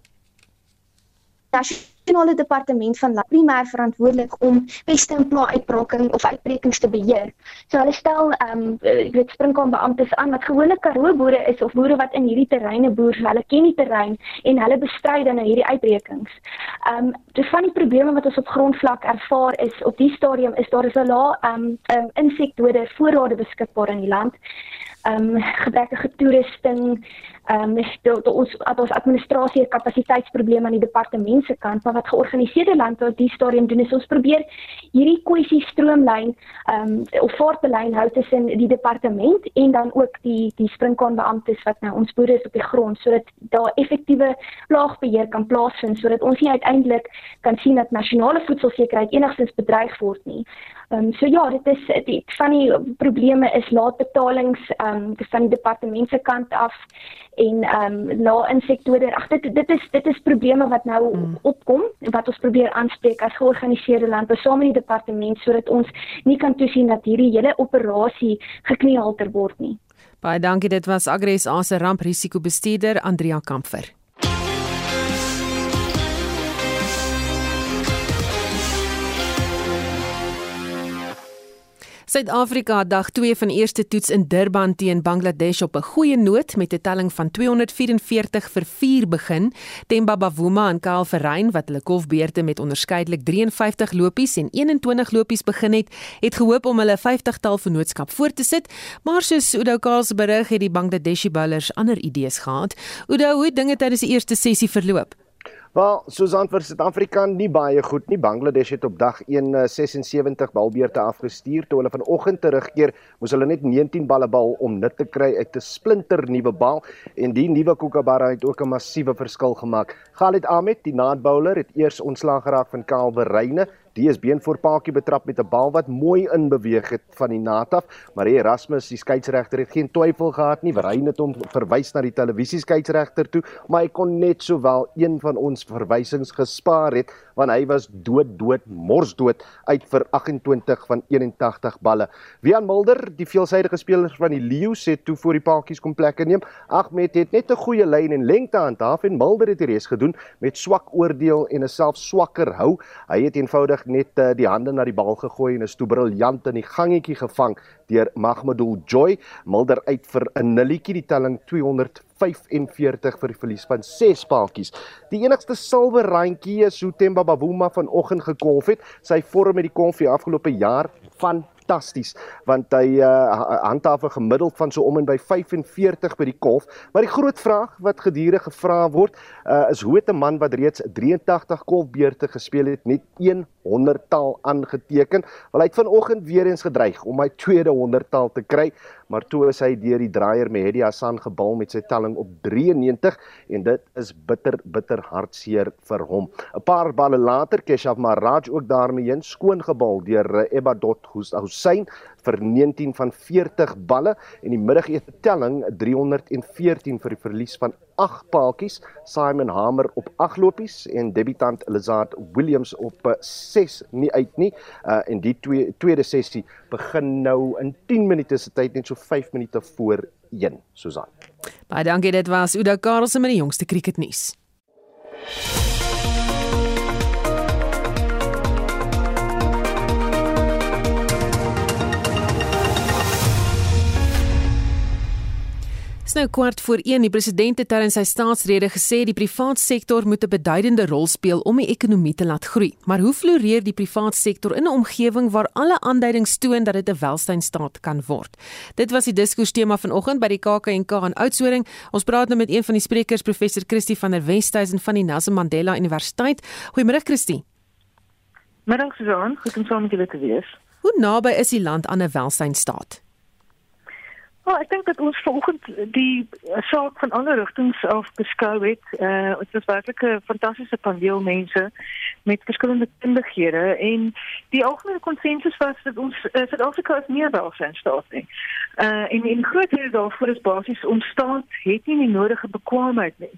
nasionale departement van landbou primêr verantwoordelik om peste en plaag uitbraking of uitbrekings te beheer. So hulle stel ehm um, ek weet springkaan beamptes aan wat gewone karoo boere is of boere wat in hierdie terreine boer, so hulle ken die terrein en hulle bestry dan nou hierdie uitbrekings. Ehm um, dis van die probleme wat ons op grondvlak ervaar is op die stadium is daar is 'n lae ehm um, um, insekdode voorrade beskikbaar in die land ehm um, gebrekkige toerusting, ehm um, ons dat ons administrasie kapasiteitsprobleme aan die departement se kant, maar wat georganiseerde landbou die stadium doen is ons probeer hierdie kwessie stroomlyn ehm um, of voortbelyn hou tussen die departement en dan ook die die springkaanbeamptes wat nou ons boere is op die grond sodat daar effektiewe plaagbeheer kan plaasvind sodat ons nie uiteindelik kan sien dat nasionale voedselsekerheid enigstens bedreig word nie. Ehm um, so ja, dit is dit van die probleme is laatbetalings ehm um, van die departement se kant af en ehm um, na insektore. Ag dit dit is dit is probleme wat nou mm. opkom en wat ons probeer aanspreek as georganiseerde landbou saam met die departement sodat ons nie kan toesien dat hierdie hele operasie gekniehalter word nie. Baie dankie. Dit was Agres Ase ramprisikobestuurder Andrea Kamfer. Suid-Afrika dag 2 van eerste toets in Durban teen Bangladesh op 'n goeie noot met 'n telling van 244 vir 4 begin. Themba Bavuma en Kyle Verrein wat hulle golfbeurte met onderskeidelik 53 lopies en 21 lopies begin het, het gehoop om hulle 50-tal vennootskap voort te sit, maar soos Udo Kaal se berig het die Bangladeshi bowlers ander idees gehad. Udo, hoe dinge tydens die eerste sessie verloop? Wel, soos antwoord Suid-Afrika nie baie goed nie. Bangladesh het op dag 1 76 eh, balbeurte afgestuur. Toe hulle vanoggend terugkeer, moes hulle net 19 balle bal om nut te kry uit 'n splinter nuwe bal en die nuwe Kookaburra het ook 'n massiewe verskil gemaak. Khalid Ahmed, die naad bowler, het eers ontslaag geraak van Kyle Verreine DS beenvoorpaakie betrap met 'n bal wat mooi inbeweeg het van die naad af, maar Erasmus, die skeieregter het geen twyfel gehad nie. Verrein het hom verwys na die televisieskeieregter toe, maar hy kon net sowel een van ons verwysings gespaar het want hy was dood dood morsdood uit vir 28 van 81 balle. Wian Mulder, die veelsidige speler van die Lions, het toe voor die paadjies kom plekke neem. Ahmed het net 'n goeie lyn en lengte handhaaf en Mulder het die res gedoen met swak oordeel en 'n self swakker hou. Hy het eenvoudig net uh, die hande na die bal gegooi en is toe briljant in die gangetjie gevang deur Mahmoudou Joy. Mulder uit vir 'n nulletjie die telling 245 vir die verlies van 6 paadjies. Die enigste silwer randjie is hoe Temba Bavuma vanoggend gekolf het. Sy vorm met die konfie afgelope jaar van fantasties want hy uh, handhaaf 'n gemiddeld van so om en by 45 by die kolf. Maar die groot vraag wat gedurig gevra word, uh, is hoe 'n man wat reeds 83 kolfbeurte gespeel het, net 100 taal aangeteken. Wel hy het vanoggend weer eens gedreig om my tweede 100 taal te kry, maar toe is hy deur die draaier Mehdi Hassan gebal met sy telling op 93 en dit is bitter bitter hartseer vir hom. 'n Paar balle later Keshav Maharaj ook daarmee heen skoon gebal deur Ebadot Hussein vir 19 van 40 balle en die middagete telling 314 vir die verlies van 8 paaltjies. Simon Hamer op 8 lopies en debutant Lizard Williams op 6 nie uit nie. Uh en die twee, tweede sessie begin nou in 10 minute se tyd net so 5 minute voor 1, Susan. Baie dankie dit was Uda Karlse met die jongste cricketnuus. Nou kwart voor 1. Die president het tydens sy staatsrede gesê die privaat sektor moet 'n beduidende rol speel om die ekonomie te laat groei. Maar hoe floreer die privaat sektor in 'n omgewing waar alle aanduidings toon dat dit 'n welstynstaat kan word? Dit was die diskustema vanoggend by die KAK&K in Oudtshoorn. Ons praat nou met een van die sprekers, professor Christie van der Westhuizen van die Nelson Mandela Universiteit. Goeiemôre Christie. Middag Susan, goed om saam met julle te wees. Hoe naby is die land aan 'n welstynstaat? Ja, ek dink dat ons vanoggend die saak van alle rigtings af beskou het. Uh dit was werklik 'n fantastiese paneel mense met verskillende kundighede en die algemene konsensus was dat ons uh, Suid-Afrika is nie 'n welstandsstaat nie. Uh en in groot dele daarvoor is basies ons staat het nie die nodige bekwaamheid nie.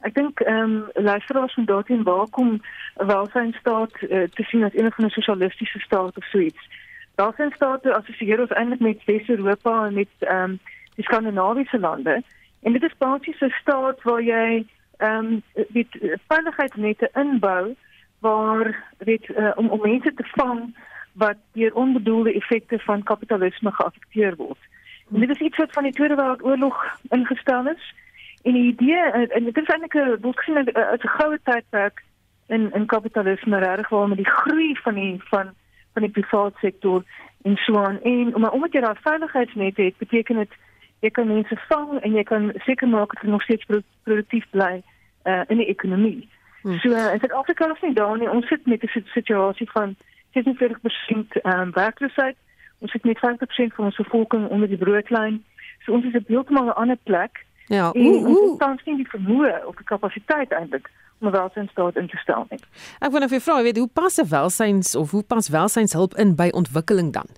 Ek dink ehm um, luisteraars van daarin waar kom 'n welstandsstaat uh, te sien as een van 'n sosialistiese staat of so iets. Daarin state assosieer ons eintlik met Wes-Europa en met ehm um, die Skandinawiese lande. En dit is basies 'n staat waar jy ehm um, dit veiligheidsnette inbou waar dit uh, om om mense te vang wat deur onbedoelde effekte van kapitalisme geaffekteer word. En dit is iets wat van die Tweede Wêreldoorlog ingestel is. En die idee en dit is eintlik 'n wat gesien as 'n goue tydperk in in kapitalisme regtig waar met die groei van die van van die private sektor en so aan en om omdat jy daai veiligheidsnet het beteken dit jy kan mense vang en jy kan seker maak dat hulle nog steeds produktief bly uh, in die ekonomie. Hmm. So uh, in Suid-Afrika is nie daar nie ons sit met 'n situasie van 46% um, werkloosheid. Ons sit met 50% van ons bevolking onder die broodlyn. So ons is op heeltemal 'n ander plek. Ja, hoe hoe tans nie die vermoë of die kapasiteit eintlik om welsynsstaat in te stel nie. Ek wil net vir vra, weet hoe pas 'n welsyns of hoe pas welsynshulp in by ontwikkeling dan?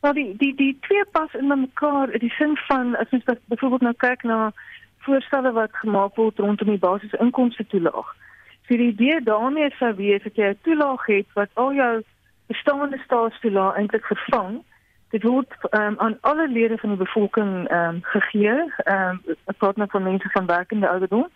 Wel die die die twee pas in mekaar in die sin van as ons byvoorbeeld nou kyk na voorstelle wat gemaak word rondom die basiese inkomste toelaag. So die idee daarmee sou wees dat jy 'n toelaag het wat al jou bestaande staatstoelaag eintlik vervang. Dit word um, aan alle lede van die bevolking um, gegee, ehm um, 'n partner van mense van werkende ouderdom.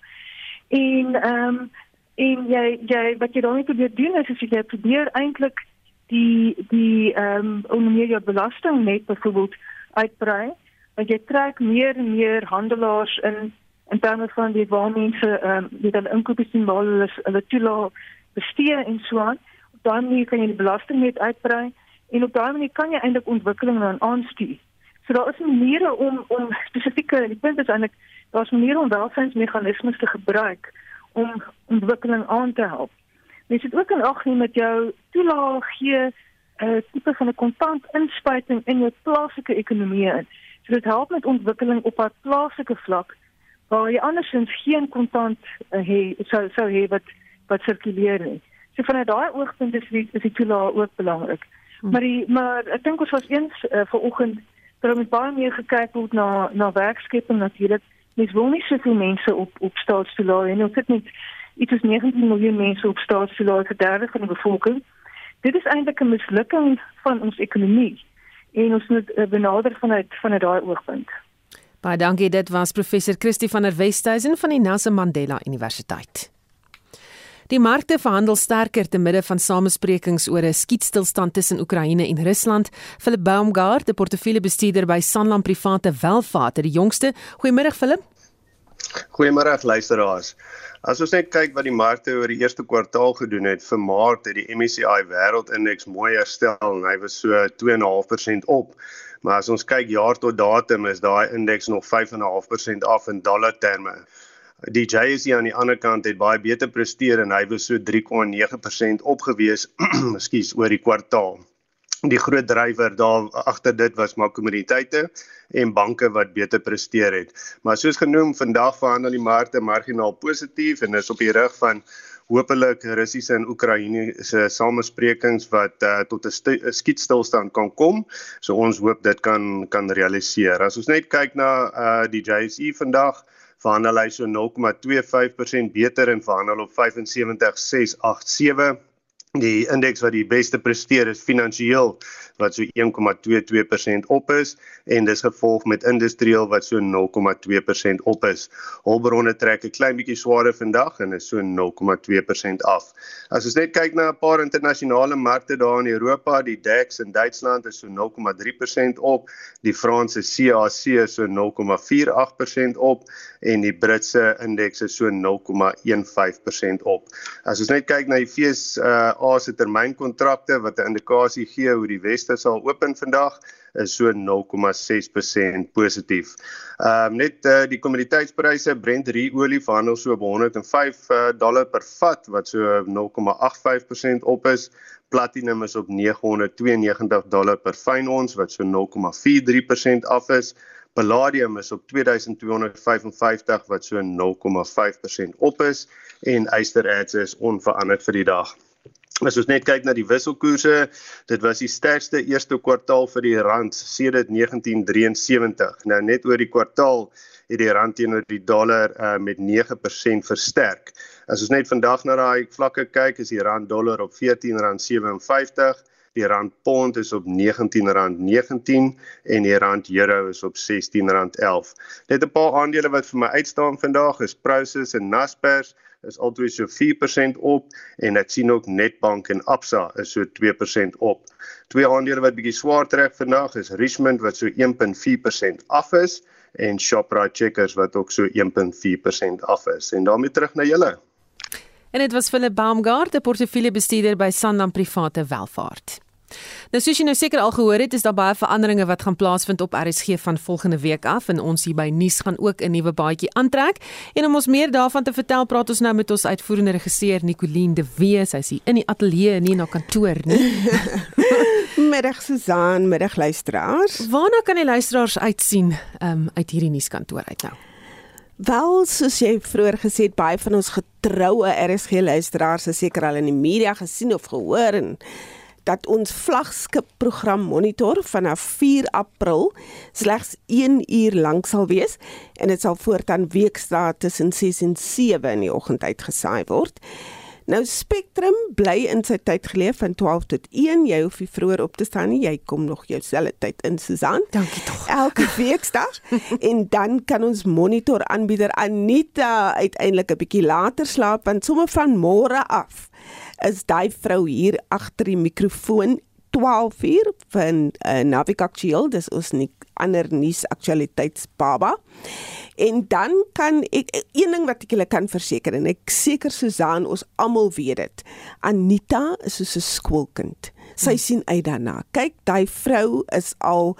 En ehm um, en jy jy wat jy dan probeer doen is as jy probeer eintlik die die ehm um, meer jou belasting net byvoorbeeld uitbrei, want jy trek meer en meer handelaars in in terme van die waar mense ehm um, die dan inkopies sien waar hulle hulle toelaat bestee en so aan. Op daai manier kan jy die belasting net uitbrei en op daai manier kan jy eintlik ontwikkeling dan aanstuur. So daar is maniere om om spesifieke die punt is eintlik daar's maniere om welsynsmeganismes te gebruik om ontwikkeling aan te help. Mens het ook in ag neem met jou toelaag gee 'n uh, tipe van 'n kontant inspuiting in jou plaaslike ekonomie in. So dit help met ontwikkeling op 'n plaaslike vlak waar jy andersins geen kontant uh, hê sou sou hê wat wat sirkuleer nie. So vanuit daai oogpunt is die is die toelaag ook belangrik. Hmm. Maar die maar ek dink ons was eens uh, vanoggend dat met baie meer gekyk word na na werkskepping natuurlik. Mens wil nie soveel mense op op staatstoelaag en ons het net iets is 19 miljoen mense op staatstoelaag vir derde van die bevolking. Dit is eintlik 'n mislukking van ons ekonomie en ons moet uh, benader vanuit vanuit daai oogpunt. Baie dankie, dit was professor Christie van der Westhuizen van die Nelson Mandela Universiteit. Die markte verhandel sterker te midde van samesprekings oor 'n skietstilstand tussen Oekraïne en Rusland. Philip Baumgart, die portefeuljebestuurder by Sanlam Private Welvaart, het die jongste. Goeiemôre Philip. Goeiemôre luisteraars. As ons net kyk wat die markte oor die eerste kwartaal gedoen het, vir Maart het die MSCI Wêreldindeks mooi herstel en hy was so 2.5% op. Maar as ons kyk jaar tot datum is daai indeks nog 5.5% af in dollar terme. Die JSE aan die ander kant het baie beter presteer en hy was so 3.9% opgewees, ekskuus, oor die kwartaal. Die groot drywer daar agter dit was maar kommoditeite en banke wat beter presteer het. Maar soos genoem, vandag verhandel die markte marginaal positief en is op die rug van hopelik Russiese en Oekraïne se samesprekings wat uh, tot 'n skietstilstand kan kom. So ons hoop dit kan kan realiseer. As ons net kyk na uh, die JSE vandag verhandel hy so 0,25% beter en verhandel op 75687 die indeks wat die beste presteer is finansiëel wat so 1,22% op is en dis gevolg met industrieel wat so 0,2% op is. Hulpbronne trek 'n klein bietjie swaarder vandag en is so 0,2% af. As ons net kyk na 'n paar internasionale markte daar in Europa, die DAX in Duitsland is so 0,3% op, die Franse CAC is so 0,48% op en die Britse indeks is so 0,15% op. As ons net kyk na die FSA uh, se termynkontrakte wat 'n indikasie gee hoe die Wes beste sal open vandag is so 0,6% positief. Ehm um, net uh, die kommoditeitspryse Brent olie verhandel so op 105 uh, dollar per vat wat so 0,85% op is. Platinum is op 992 dollar per fyn ons wat so 0,43% af is. Palladium is op 2255 wat so 0,5% op is en ystererts is onveranderd vir die dag. As ons net kyk na die wisselkoerse, dit was die sterkste eerste kwartaal vir die rand sedert 1973. Nou net oor die kwartaal het die rand teenoor die dollar uh, met 9% versterk. As ons net vandag na daai vlakke kyk, is die rand dollar op R14.57, die rand pond is op R19.19 .19, en die rand euro is op R16.11. Net 'n paar aandele wat vir my uitstaan vandag is Prosus en Naspers is altyd so 4% op en ek sien ook Netbank en Absa is so 2% op. Twee aandele wat bietjie swaar trek vandag is Richmond wat so 1.4% af is en Shoprite Checkers wat ook so 1.4% af is. En daarmee terug na julle. En dit was Philip Baumgart, 'n portefeuljebestuurder by Sanlam Private Welvaart. Nou soos jy nou seker al gehoor het, is daar baie veranderinge wat gaan plaasvind op RSG van volgende week af en ons hier by nuus gaan ook 'n nuwe baadjie aantrek. En om ons meer daarvan te vertel, praat ons nou met ons uitvoerende regisseur Nicoline de Wee. Sy is hier in die ateljee, nie na kantoor nie. middag Susan, middag luisteraars. Waarna kan die luisteraars uitsien um, uit hierdie nuuskantoor uit nou? Wel, soos jy vroeër gesê het, baie van ons getroue RSG luisteraars het seker al in die media gesien of gehoor en dat ons vlaggenskap program monitor vanaf 4 April slegs 1 uur lank sal wees en dit sal voortaan weekdae tussen 6 en 7 in die oggend uitgesaai word. Nou Spectrum bly in sy tyd geleef van 12 tot 1. Jy hoef nie vroeër op te staan nie. Jy kom nog jouselfde tyd in Susan. Dankie tog. Elke weekdag en dan kan ons monitor aanbieder Anita uiteindelik 'n bietjie later slaap want sommer van môre af is daai vrou hier agter die mikrofoon 12 uur van uh, Navik Aktueel dis ons nie ander nuus aktualiteitsbaba en dan kan ek een ding wat ek julle kan verseker en ek seker Susan ons almal weet dit Anita is soos 'n skoolkind. Sy hmm. sien uit daarna. Kyk daai vrou is al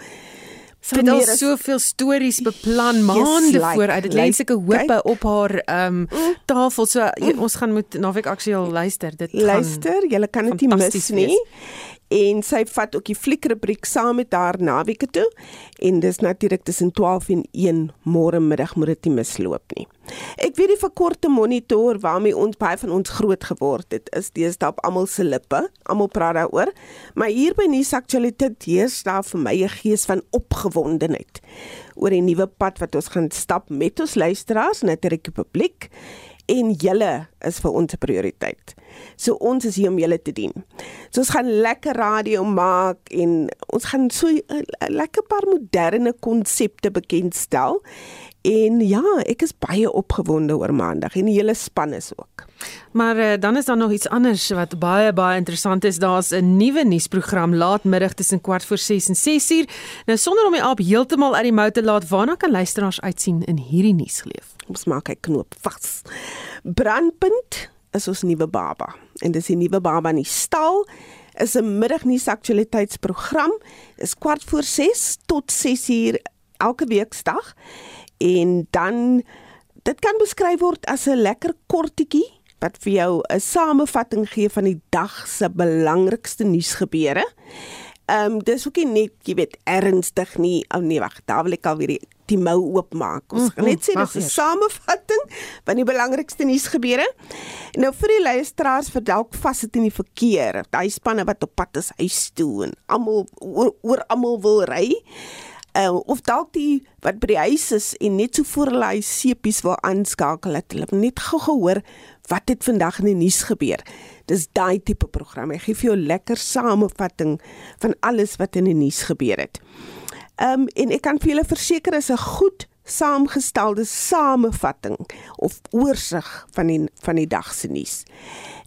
Sy het al soveel stories beplan maande like, vooruit. Dit lê sulke hope op haar ehm um, tafel. So mm. ons gaan moet naweek aktueel luister. Dit luister, jy kan dit nie mis nie. En sy vat ook die fliekrubriek saam met haar naweke toe en dis natuurlik tussen 12 en 1 môre middag moet dit nie misloop nie. Ek weet die verkorte monitor waarmee ons baie van ons groot geword het is deesdae op almal se lippe. Almal praat daaroor. Maar hier by Nuus Aktualiteit heers daar vir my 'n gees van opgewondenheid oor die nuwe pad wat ons gaan stap met ons luisteraars net die publiek en julle is vir ons 'n prioriteit. So ons is hier om julle te dien. So ons gaan lekker radio maak en ons gaan so 'n lekker paar moderne konsepte bekendstel. En ja, ek is baie opgewonde oor Maandag en die hele span is ook. Maar uh, dan is daar nog iets anders wat baie baie interessant is. Daar's 'n nuwe nuusprogram laatmiddag tussen kwart voor 6 en 6 uur. Nou sonder om die aap heeltemal uit die mou te laat, waarna kan luisteraars uitsien in hierdie nuusgeleef? Ons maak hy knoop vas. Brandpunt is ons nuwe baba en dis die nuwe baba in die stal is 'n middagnuus aktualiteitsprogram is kwart voor 6 tot 6 uur elke weeksdag en dan dit kan beskryf word as 'n lekker kortetjie wat vir jou 'n samevatting gee van die dag se belangrikste nuusgebeure. Ehm um, dis ook nie net, jy weet, ernstig nie. Oh nee, wag, daar wil ek al weer die die mou oopmaak. Ons gaan net sê dis 'n samevatting van die belangrikste nuusgebeure. Nou vir die luisteraars vir dalk vas sit in die verkeer. Daai spanne wat op pad is huis toe en almal oor, oor almal wil ry. Uh, of dalk die wat by die huis is en net so voor hulle huis sepies wil aanskakel het hulle net gou gehoor wat het vandag in die nuus gebeur. Dis daai tipe program. Hy gee vir jou lekker samevatting van alles wat in die nuus gebeur het. Ehm um, en ek kan vir julle verseker is 'n goed saamgestelde samevatting of oorsig van die van die dag se nuus.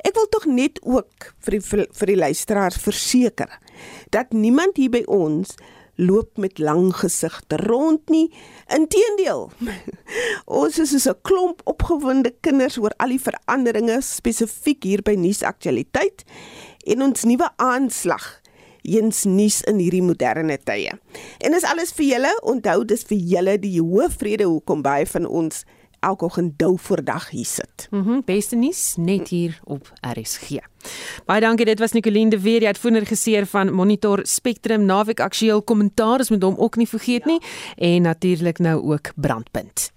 Ek wil tog net ook vir die vir die luisteraars verseker dat niemand hier by ons loop met lang gesigte rond nie. Inteendeel. ons is so 'n klomp opgewonde kinders oor al die veranderinge spesifiek hier by nuusaktualiteit en ons nuwe aanslag eens nuus in hierdie moderne tye. En dis alles vir julle. Onthou dis vir julle die hoofvrede hoekom baie van ons elke oggend dou voor dag hier sit. Mhm, mm beste nuus net hier op RSG. Baie dankie, dit was Nicoline de Weer, die uitvoerder geseer van Monitor Spectrum Naweek Aktueel Kommentaar, is met hom ook nie vergeet nie en natuurlik nou ook Brandpunt.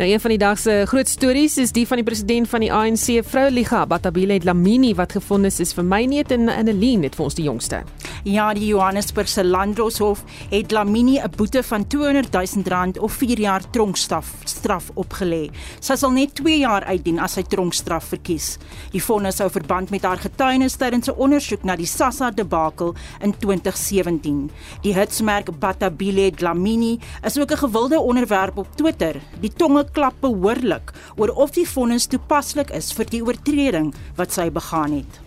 Nou een van die dag se groot stories is die van die president van die ANC, vrou Liga Batabile Dlamini wat gevind is, is vir my net in in 'n lien net vir ons die jongste. Ja, die Johannesburgse Landroshof het Dlamini 'n boete van 200 000 rand of 4 jaar tronkstraf straf opgelê. Sy sal net 2 jaar uitdien as sy tronkstraf verkies. Die vonnis hou verband met haar getuienis tydens 'n ondersoek na die Sassa debakel in 2017. Die hitsmerk Batabile Dlamini is ook 'n gewilde onderwerp op Twitter. Die tonge klap behoorlik oor of die vonnis toepaslik is vir die oortreding wat sy begaan het.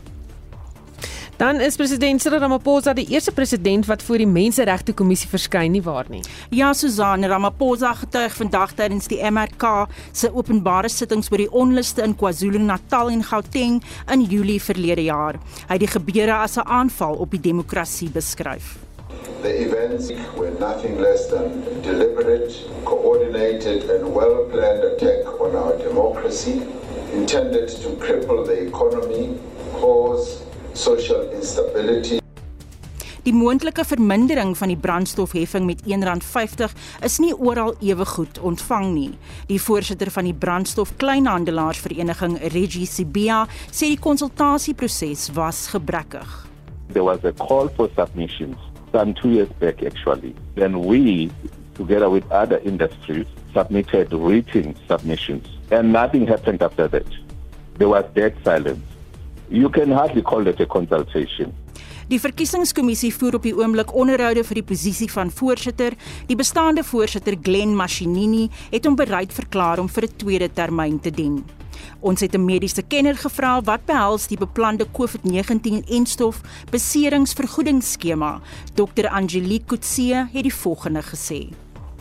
Dan is president Cyril Ramaphosa die eerste president wat voor die Menseregte Kommissie verskyn nie waar nie. Ja, Susan Ramaphosa getuig vandag tydens die MRK se openbare sittings oor die onluste in KwaZulu-Natal en Gauteng in Julie verlede jaar. Hy het die gebeure as 'n aanval op die demokrasie beskryf. The events were nothing less than deliberate, coordinated, and well planned attack on our democracy, intended to cripple the economy, cause social instability. Die moontlike vermindering van die brandstofheffing met R1.50 is nie oral ewe goed ontvang nie. Die voorsitter van die brandstof kleinhandelaarsvereniging, Reggie Sibia, sê die konsultasieproses was gebrekkig. There was a call for submissions some two years back actually. Then we, together with other industries, submitted written submissions and nothing happened after that. There was dead silence. You can hardly call it a consultation. Die verkiesingskommissie voer op die oomblik onderhoude vir die posisie van voorsitter. Die bestaande voorsitter, Glen Mashinini, het hom bereid verklaar om vir 'n tweede termyn te dien. Ons het 'n mediese kenner gevra wat behels die beplande COVID-19-enstof beseringsvergoedingsskema. Dr Angelique Kutse het die volgende gesê: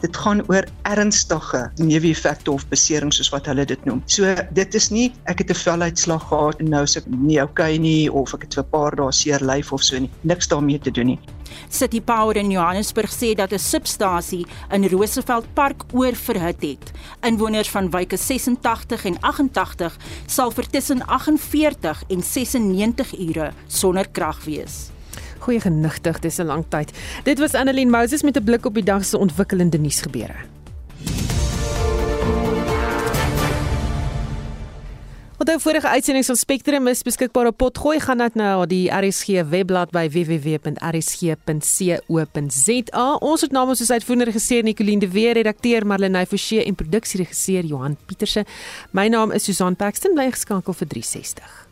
Dit gaan oor ernstige neeweffekte of beserings soos wat hulle dit noem. So dit is nie ek het 'n veluitslag gehad en nou is ek nie okay nie of ek het vir 'n paar dae seer lyf of so nie. Niks daarmee te doen nie. City Power in Johannesburg sê dat 'n substasie in Roosevelt Park oorverhit het. Inwoners van wyke 86 en 88 sal vir tussen 48 en 96 ure sonder krag wees. Goeie genigtig, dis 'n lang tyd. Dit was Annelien Moses met 'n blik op die dag se ontwikkelende nuusgebeure. Onthou vorige uitsendings van Spectrum is beskikbaar op Potgooi gaan net na die RSG webblad by www.rsg.co.za. Ons het namens ons uitvoerende regisseur Nicoline de Weer, redakteur Marlenae Forsie en produksieregisseur Johan Pieterse. My naam is Susan Paxton, bly geskakel vir 360.